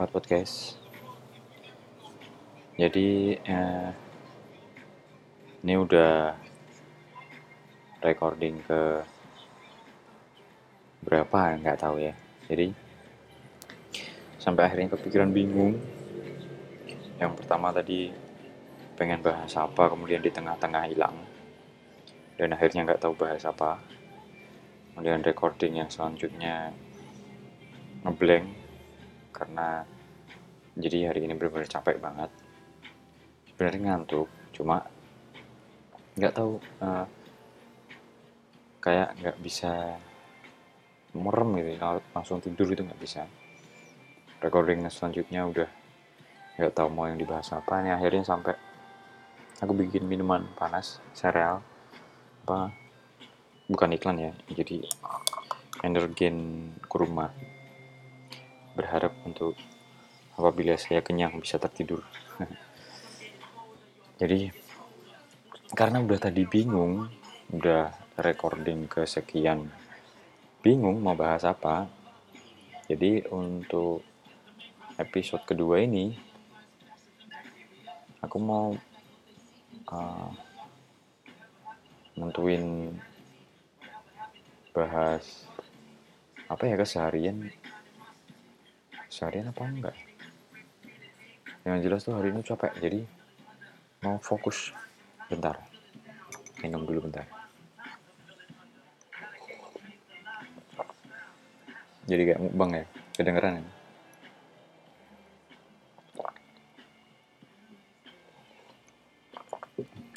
Penikmat podcast. Jadi eh, ini udah recording ke berapa nggak tahu ya. Jadi sampai akhirnya kepikiran bingung. Yang pertama tadi pengen bahas apa, kemudian di tengah-tengah hilang dan akhirnya nggak tahu bahas apa. Kemudian recording yang selanjutnya ngeblank karena jadi hari ini benar-benar capek banget. Sebenarnya ngantuk cuma nggak tahu uh, kayak nggak bisa merem gitu. Langsung tidur itu nggak bisa. Recording selanjutnya udah nggak tahu mau yang dibahas apa. Nih akhirnya sampai aku bikin minuman panas sereal. Apa? Bukan iklan ya jadi energen kurma berharap untuk apabila saya kenyang bisa tertidur. Jadi karena udah tadi bingung udah recording kesekian bingung mau bahas apa jadi untuk episode kedua ini aku mau uh, nentuin bahas apa ya keseharian seharian apa enggak? Yang jelas tuh hari ini capek jadi mau fokus. Bentar. Minum dulu bentar. Jadi kayak mukbang ya? Kedengeran ya?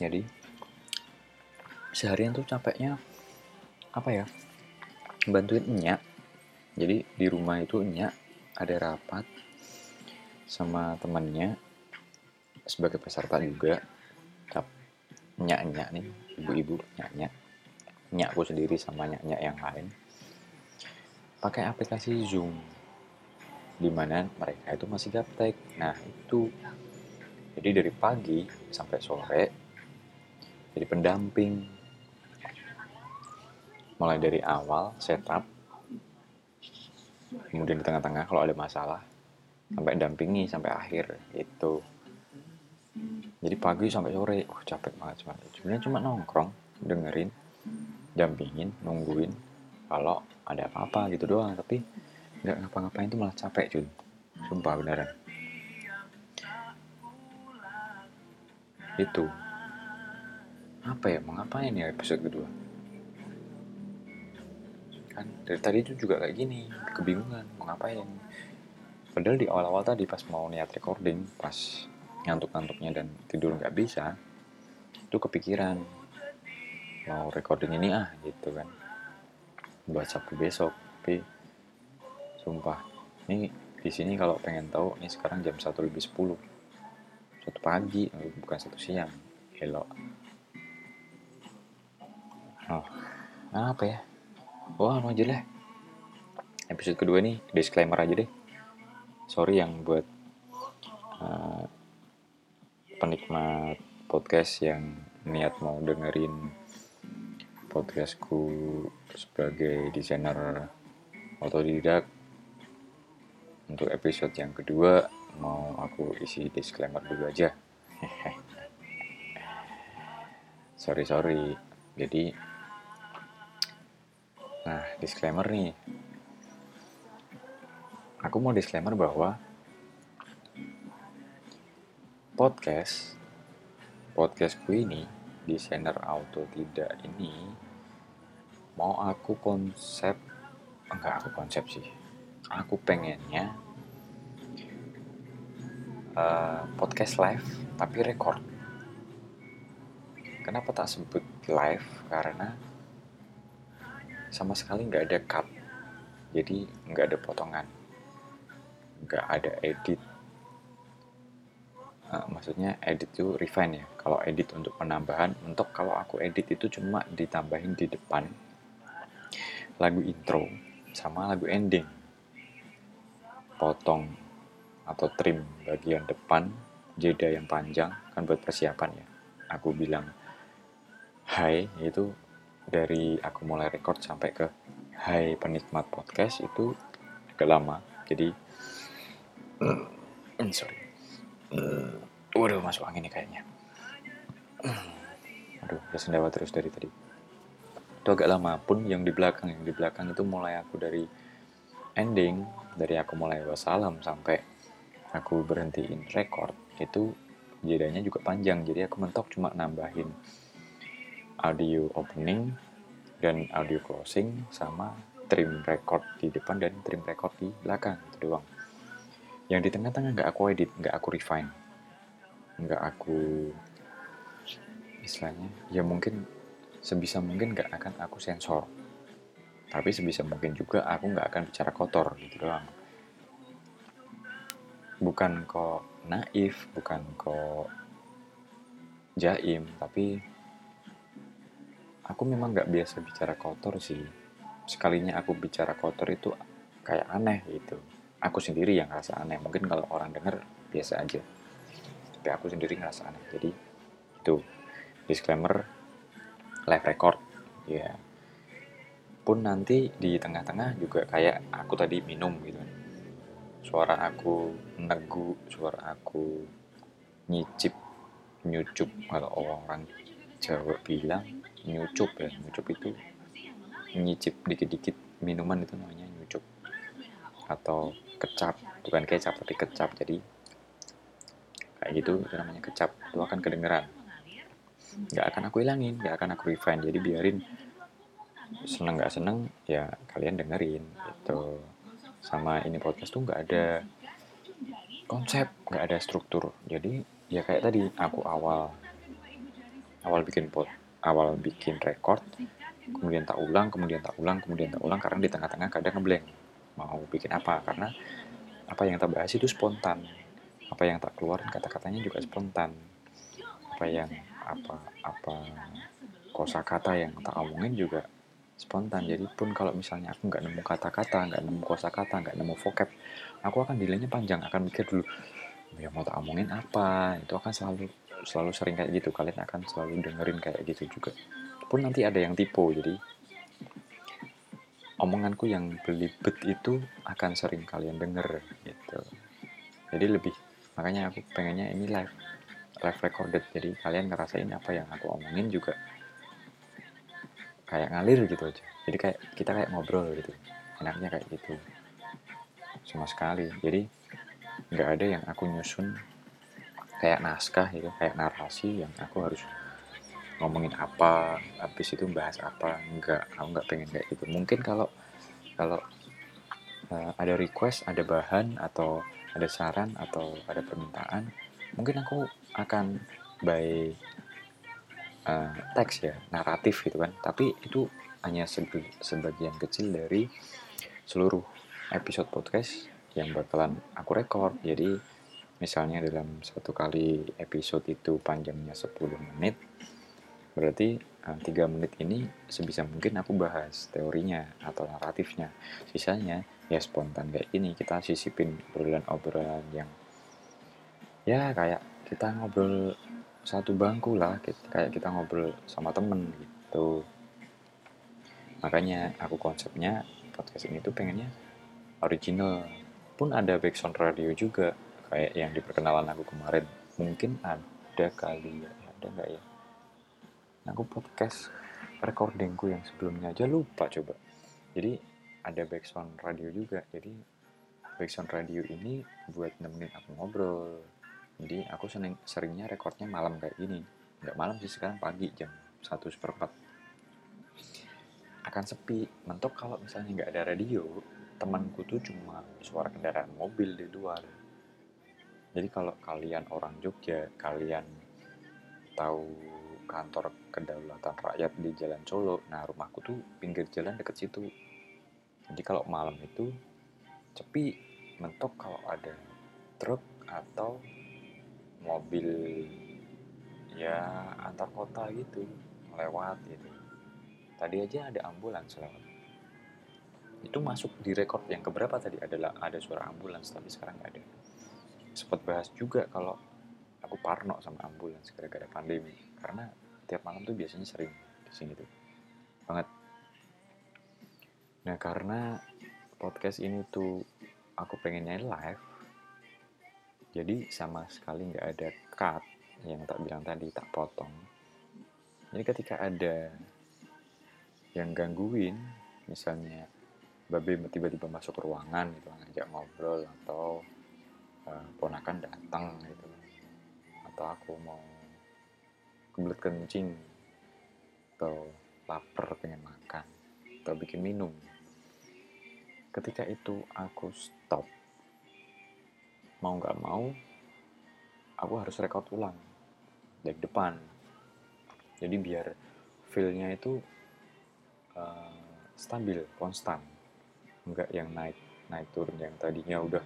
Jadi seharian tuh capeknya apa ya? Bantuin enyak jadi di rumah itu enyak ada rapat sama temannya sebagai peserta juga. Cap nyak nyak nih ibu-ibu nyak nyak nyakku sendiri sama nyak nyak yang lain. Pakai aplikasi Zoom di mana mereka itu masih gaptek. Nah itu. Jadi dari pagi sampai sore jadi pendamping. Mulai dari awal setup kemudian di tengah-tengah kalau ada masalah sampai dampingi sampai akhir itu. Jadi pagi sampai sore uh capek banget cuma. Sebenarnya cuma nongkrong dengerin dampingin nungguin. Kalau ada apa-apa gitu doang tapi nggak ngapa-ngapain itu malah capek cuy. Sumpah beneran. Itu. Apa ya mau ngapain ya episode kedua kan? Dari tadi itu juga kayak gini kebingungan mau ngapain? Padahal di awal-awal tadi pas mau niat recording pas ngantuk-ngantuknya dan tidur nggak bisa itu kepikiran mau recording ini ah gitu kan. Buat sabtu besok tapi sumpah ini di sini kalau pengen tahu ini sekarang jam satu lebih sepuluh. Satu pagi bukan satu siang hello oh apa ya wah anu aja lah episode kedua nih disclaimer aja deh. Sorry yang buat uh, penikmat podcast yang niat mau dengerin podcastku sebagai desainer otodidak. Untuk episode yang kedua mau aku isi disclaimer dulu aja. Sorry sorry. Jadi Nah, disclaimer nih. Aku mau disclaimer bahwa podcast podcastku ini desainer auto tidak ini mau aku konsep enggak aku konsep sih. Aku pengennya uh, podcast live tapi record. Kenapa tak sebut live? Karena sama sekali nggak ada cut. Jadi nggak ada potongan. Nggak ada edit. Uh, maksudnya edit itu refine ya. Kalau edit untuk penambahan untuk kalau aku edit itu cuma ditambahin di depan lagu intro sama lagu ending. Potong atau trim bagian depan jeda yang panjang kan buat persiapan ya. Aku bilang hai itu dari aku mulai record sampai ke Hai penikmat podcast itu agak lama jadi Hmm, sorry. Waduh, masuk angin nih kayaknya. Aduh, udah sendawa terus dari tadi. Itu agak lama pun yang di belakang, yang di belakang itu mulai aku dari ending, dari aku mulai wassalam sampai aku berhentiin record, itu jedanya juga panjang. Jadi aku mentok cuma nambahin audio opening dan audio closing sama trim record di depan dan trim record di belakang itu doang. Yang di tengah-tengah nggak aku edit nggak aku refine. Nggak aku istilahnya ya mungkin sebisa mungkin nggak akan aku sensor. Tapi sebisa mungkin juga aku nggak akan bicara kotor gitu doang. Bukan kok naif bukan kok jaim tapi aku memang nggak biasa bicara kotor sih. Sekalinya aku bicara kotor itu kayak aneh gitu. Aku sendiri yang ngerasa aneh. Mungkin kalau orang denger biasa aja. Tapi aku sendiri ngerasa aneh. Jadi itu. Disclaimer live record. Ya. Pun nanti di tengah-tengah juga kayak aku tadi minum gitu. Suara aku negu suara aku nyicip nyucup kalau orang Jawa bilang nyucup ya nyucup itu nyicip dikit-dikit minuman itu namanya nyucup. Atau kecap bukan kecap tapi kecap. Jadi kayak gitu itu namanya kecap. Itu akan kedengeran. Nggak akan aku hilangin nggak akan aku refine jadi biarin. Seneng nggak seneng ya kalian dengerin gitu. Sama ini podcast tuh nggak ada konsep nggak ada struktur. Jadi ya kayak tadi aku awal awal bikin pot awal bikin record kemudian tak ulang kemudian tak ulang kemudian tak ulang karena di tengah-tengah kadang ngeblank. Mau bikin apa? Karena apa yang tak bahas itu spontan. Apa yang tak keluarin kata-katanya juga spontan. Apa yang apa apa kosakata yang tak omongin juga spontan. Jadi pun kalau misalnya aku nggak nemu kata-kata nggak nemu kosakata nggak nemu vocab aku akan delaynya panjang. Akan mikir dulu ya mau tak omongin apa? Itu akan selalu selalu sering kayak gitu. Kalian akan selalu dengerin kayak gitu juga. Pun nanti ada yang tipe jadi omonganku yang belibet itu akan sering kalian denger gitu. Jadi lebih makanya aku pengennya ini live live recorded. Jadi kalian ngerasain apa yang aku omongin juga kayak ngalir gitu aja. Jadi kayak kita kayak ngobrol gitu enaknya kayak gitu. Sama sekali. Jadi nggak ada yang aku nyusun kayak naskah gitu kayak narasi yang aku harus ngomongin apa habis itu bahas apa enggak aku nggak pengen kayak gitu. Mungkin kalau kalau uh, ada request ada bahan atau ada saran atau ada permintaan mungkin aku akan by uh, teks ya naratif gitu kan. Tapi itu hanya sebagian kecil dari seluruh episode podcast yang bakalan aku record. Jadi misalnya dalam satu kali episode itu panjangnya 10 menit berarti uh, menit ini sebisa mungkin aku bahas teorinya atau naratifnya. Sisanya ya spontan kayak ini kita sisipin obrolan-obrolan yang ya kayak kita ngobrol satu bangku lah kayak kita ngobrol sama temen gitu. Makanya aku konsepnya podcast ini tuh pengennya original. Pun ada background radio juga kayak yang di perkenalan aku kemarin. Mungkin ada kali ya ada nggak ya? Aku podcast recordingku yang sebelumnya aja lupa coba. Jadi ada background radio juga. Jadi background radio ini buat nemenin aku ngobrol. Jadi aku sering seringnya recordnya malam kayak gini. Nggak malam sih sekarang pagi jam satu seperempat. Akan sepi. Mentok kalau misalnya nggak ada radio temanku tuh cuma suara kendaraan mobil di luar jadi kalau kalian orang Jogja, kalian tahu kantor kedaulatan rakyat di Jalan Solo, nah rumahku tuh pinggir jalan deket situ. Jadi kalau malam itu sepi, mentok kalau ada truk atau mobil ya antar kota gitu lewat gitu. Tadi aja ada ambulans lewat. Itu masuk di rekor yang keberapa tadi adalah ada suara ambulans tapi sekarang nggak ada sempat bahas juga kalau aku parno sama ambulans gara-gara pandemi. Karena tiap malam tuh biasanya sering di sini tuh. Banget. Nah karena podcast ini tuh aku pengennya live jadi sama sekali nggak ada cut yang tak bilang tadi tak potong. Jadi ketika ada yang gangguin misalnya babe tiba-tiba masuk ruangan gitu ngajak ngobrol atau uh, ponakan datang gitu. Atau aku mau kebelet kencing atau lapar pengen makan. Atau bikin minum. Ketika itu aku stop. Mau nggak mau aku harus record ulang. Dari depan. Jadi biar feelnya itu uh, stabil konstan. Nggak yang naik naik turun yang tadinya udah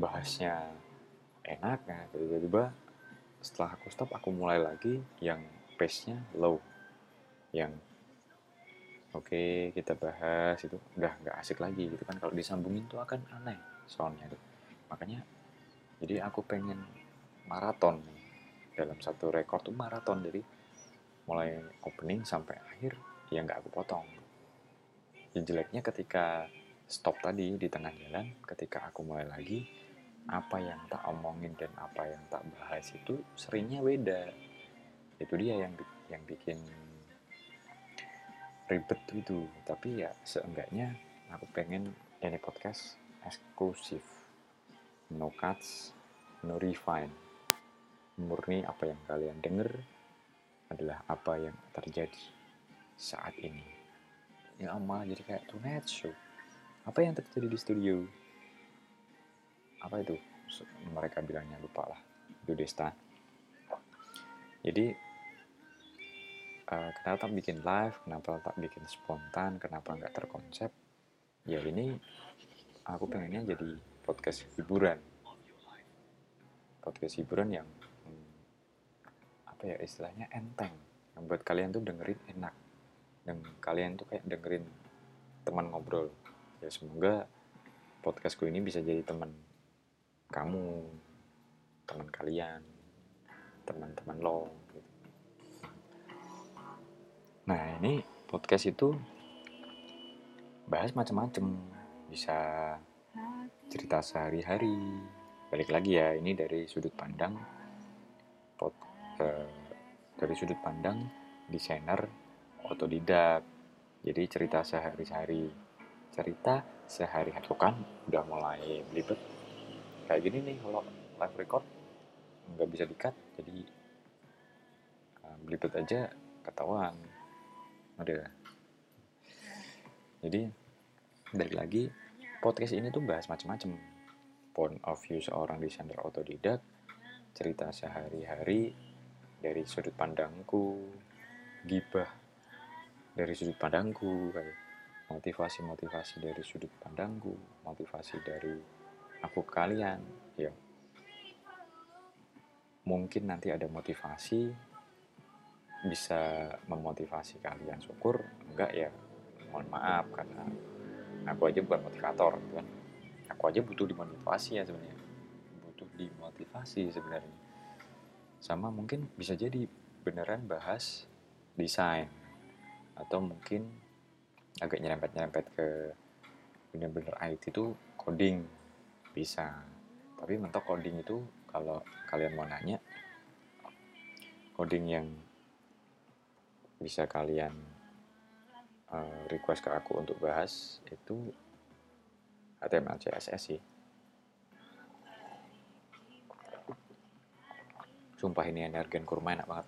bahasnya enak ya tiba-tiba setelah aku stop aku mulai lagi yang pace-nya low. Yang oke okay, kita bahas itu nggak nggak asik lagi gitu kan. Kalau disambungin tuh akan aneh soalnya tuh. Makanya jadi aku pengen maraton dalam satu rekor tuh maraton jadi mulai opening sampai akhir ya nggak aku potong. Yang jeleknya ketika stop tadi di tengah jalan ketika aku mulai lagi apa yang tak omongin dan apa yang tak bahas itu seringnya beda. Itu dia yang yang bikin ribet itu. Tapi ya seenggaknya aku pengen ini podcast eksklusif. No cuts no refine murni apa yang kalian denger adalah apa yang terjadi saat ini. Ya malah jadi kayak tonight show. Apa yang terjadi di studio apa itu? Mereka bilangnya lupa lah. Itu Desta. Jadi uh, kenapa tak bikin live? Kenapa tak bikin spontan? Kenapa nggak terkonsep? Ya ini aku pengennya jadi podcast hiburan. Podcast hiburan yang hmm, apa ya istilahnya enteng. Yang buat kalian tuh dengerin enak. Dan kalian tuh kayak dengerin teman ngobrol. Ya semoga podcastku ini bisa jadi teman kamu, teman kalian, teman-teman lo. Gitu. Nah ini podcast itu bahas macam-macam, bisa cerita sehari-hari. Balik lagi ya, ini dari sudut pandang pod, uh, dari sudut pandang desainer otodidak. Jadi cerita sehari-hari, cerita sehari-hari kan udah mulai belibet kayak gini nih kalau live record nggak bisa dikat jadi uh, belibet aja ketahuan. Udah jadi balik lagi podcast ini tuh bahas macam-macam point of view seorang desainer otodidak cerita sehari-hari dari sudut pandangku gibah dari sudut pandangku kayak motivasi-motivasi dari sudut pandangku motivasi dari aku kalian ya. Mungkin nanti ada motivasi bisa memotivasi kalian syukur. Enggak ya. Mohon maaf karena aku aja bukan motivator gitu kan. Aku aja butuh dimotivasi ya sebenarnya. Butuh dimotivasi sebenarnya. Sama mungkin bisa jadi beneran bahas desain atau mungkin agak nyerempet-nyerempet ke bener-bener IT itu coding bisa. Tapi mentok coding itu kalau kalian mau nanya coding yang bisa kalian uh, request ke aku untuk bahas itu HTML CSS sih. Sumpah ini energen kurma enak banget.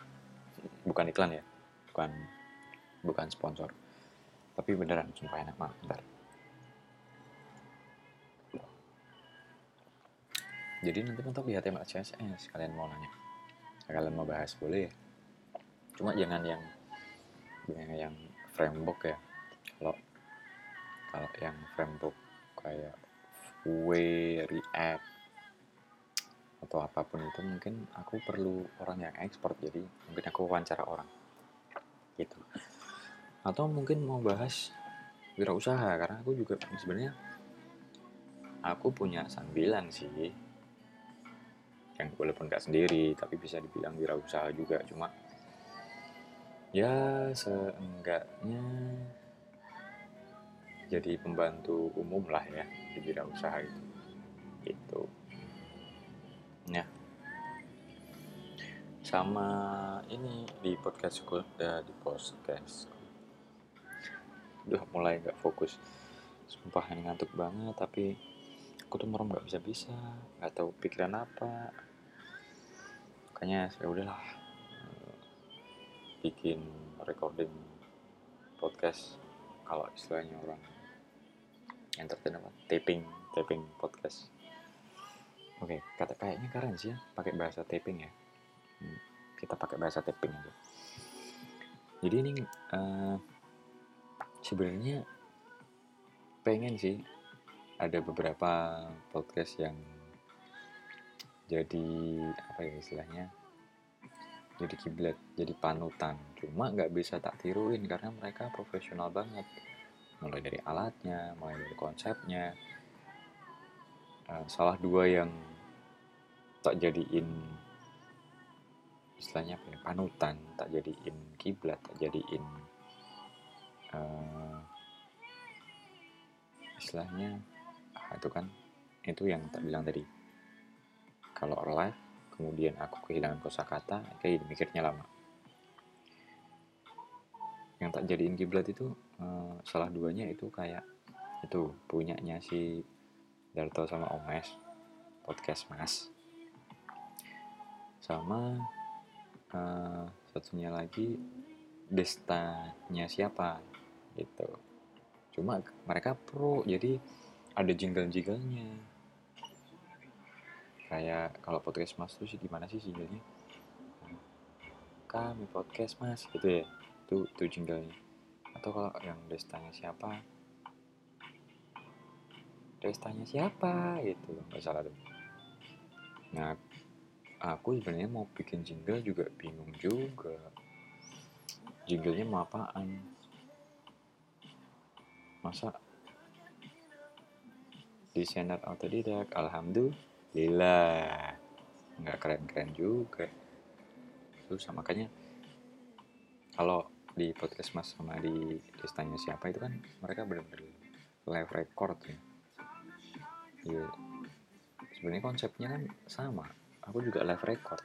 Bukan iklan ya bukan bukan sponsor. Tapi beneran sumpah enak banget bentar jadi nanti mentok di HTML CSS kalian mau nanya. Kalian mau bahas boleh ya? Cuma jangan yang jangan yang framework ya. Kalau kalau yang framework kayak Vue, React atau apa pun itu mungkin aku perlu orang yang ekspor jadi mungkin aku wawancara orang. Gitu. Atau mungkin mau bahas wirausaha karena aku juga sebenarnya aku punya sambilan sih yang walaupun nggak sendiri tapi bisa dibilang wirausaha juga. Cuma ya seenggaknya jadi pembantu umum lah ya di wirausaha itu. Itu ya. Sama ini di podcast gue ya, di podcast udah mulai nggak fokus. Sumpah ngantuk banget tapi aku tuh merem nggak bisa bisa nggak tahu pikiran apa makanya saya udahlah bikin recording podcast kalau istilahnya orang entertain apa taping taping podcast. Oke kata kayaknya keren sih ya pakai bahasa taping ya. Hmm, kita pakai bahasa taping aja. Jadi ini uh, sebenarnya pengen sih ada beberapa podcast yang jadi apa ya istilahnya jadi kiblat jadi panutan. Cuma nggak bisa tak tiruin karena mereka profesional banget. Mulai dari alatnya mulai dari konsepnya. Uh, salah dua yang tak jadiin istilahnya apa ya panutan tak jadiin kiblat tak jadiin uh, istilahnya ah, itu kan itu yang tak bilang tadi kalau live kemudian aku kehilangan kosakata kayak mikirnya lama. Yang tak jadiin kiblat itu uh, salah duanya itu kayak itu punyanya si Darto sama Omes podcast Mas. Sama uh, satunya lagi Destanya siapa gitu. Cuma mereka pro jadi ada jingle-jinglenya kayak kalau podcast mas tuh sih gimana sih jinglenya kami podcast mas gitu ya. Itu itu jinglenya. Atau kalau yang destanya siapa? Destanya siapa? Gitu nggak salah tuh. Nah aku sebenarnya mau bikin jingle juga bingung juga. Jinglenya mau apaan? Masa desainer autodidak alhamdulillah nggak keren-keren juga. Susah makanya kalau di podcast mas sama di destanya siapa itu kan mereka benar-benar live record ya. Iya. Sebenarnya konsepnya kan sama. Aku juga live record.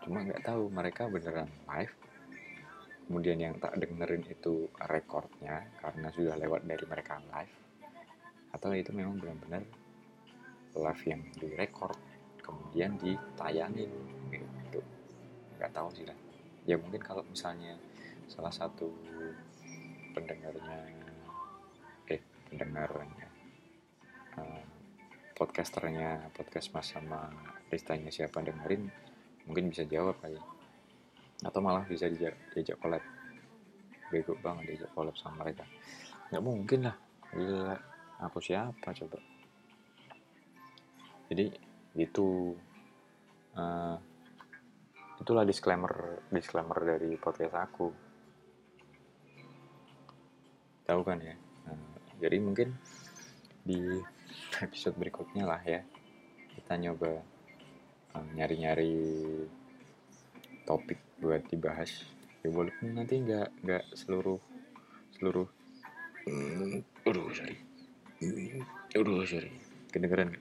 Cuma nggak tahu mereka beneran live. Kemudian yang tak dengerin itu recordnya karena sudah lewat dari mereka live itu memang benar-benar live yang direcord kemudian ditayangin gitu. Nggak tahu sih lah ya mungkin kalau misalnya salah satu pendengarnya eh pendengarnya uh, podcasternya podcast mas sama listanya siapa dengerin mungkin bisa jawab kali atau malah bisa diajak, diajak collab. Bego banget diajak collab sama mereka. Nggak mungkin lah aku siapa coba? Jadi itu uh, itulah disclaimer disclaimer dari podcast aku. Tahu kan ya? Nah, jadi mungkin di episode berikutnya lah ya kita nyoba uh, nyari-nyari topik buat dibahas. Ya walaupun nanti nggak nggak seluruh seluruh hmm, aduh sorry aduh sorry. Kedengeran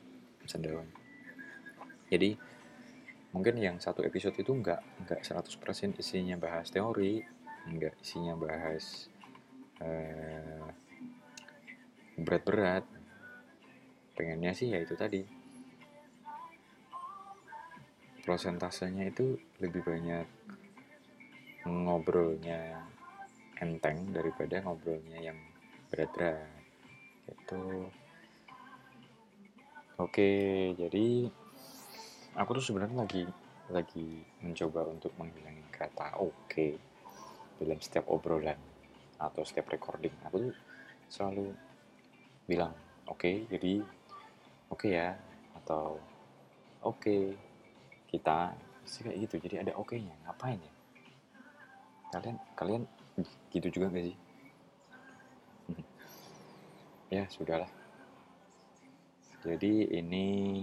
sendawan jadi mungkin yang satu episode itu nggak nggak 100% isinya bahas teori nggak isinya bahas uh, berat-berat. Pengennya sih ya itu tadi. Prosentasenya itu lebih banyak ngobrolnya enteng daripada ngobrolnya yang berat-berat gitu. Oke jadi aku tuh sebenarnya lagi lagi mencoba untuk menghilangkan kata oke dalam setiap obrolan atau setiap recording. Aku tuh selalu bilang oke okay, jadi oke okay ya atau oke okay, kita kayak gitu jadi ada oke nya ngapain ya? Kalian kalian gitu juga gak sih ya sudahlah. Jadi ini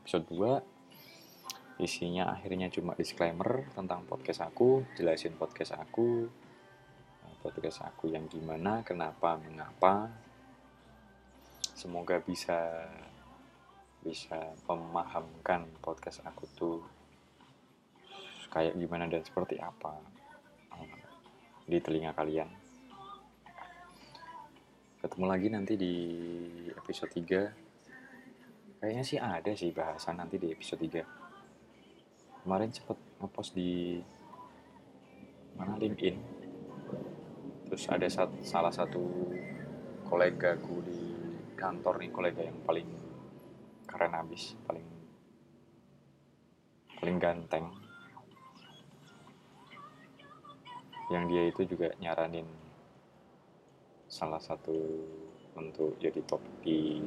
episode 2 isinya akhirnya cuma disclaimer tentang podcast aku jelasin podcast aku podcast aku yang gimana kenapa mengapa. Semoga bisa bisa memahamkan podcast aku tuh kayak gimana dan seperti apa eh, di telinga kalian. Ketemu lagi nanti di episode 3. Kayaknya sih ada sih bahasan nanti di episode 3. Kemarin cepet ngepost di mana LinkedIn. Terus ada sat, salah satu kolega gue di kantor nih kolega yang paling keren abis paling paling ganteng yang dia itu juga nyaranin salah satu untuk jadi top di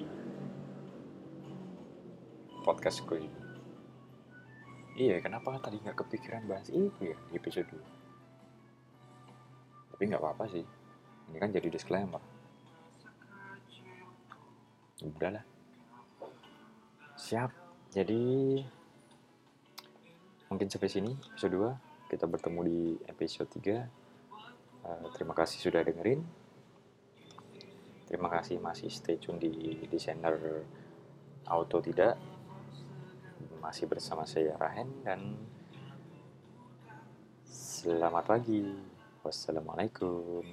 podcast gue ini. Iya, kenapa tadi nggak kepikiran bahas itu ya di episode 2? Tapi nggak apa-apa sih. Ini kan jadi disclaimer. Udahlah. Siap. Jadi mungkin sampai sini episode 2. Kita bertemu di episode 3. Uh, terima kasih sudah dengerin. Terima kasih masih stay tune di desainer auto tidak. Masih bersama saya Rahen dan selamat pagi. Wassalamualaikum.